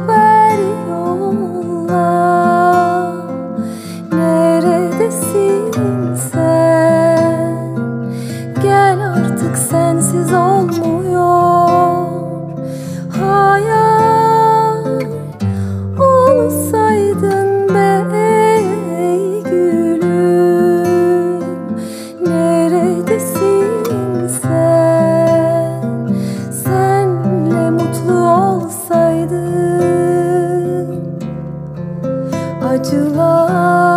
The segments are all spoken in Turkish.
haberi yolla. Neredesin sen? Gel artık sensiz olmuş Oh.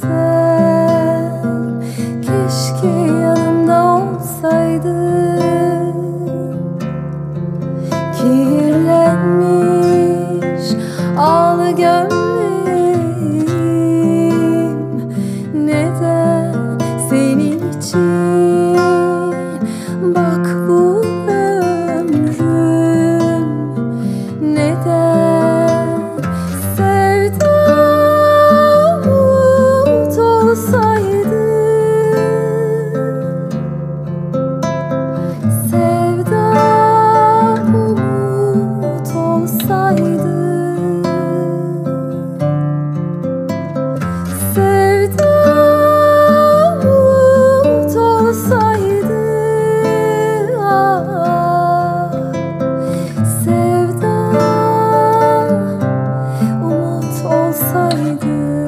sen? Keşke yanımda olsaydın Kirlenmiş ağlı gömleğim I do.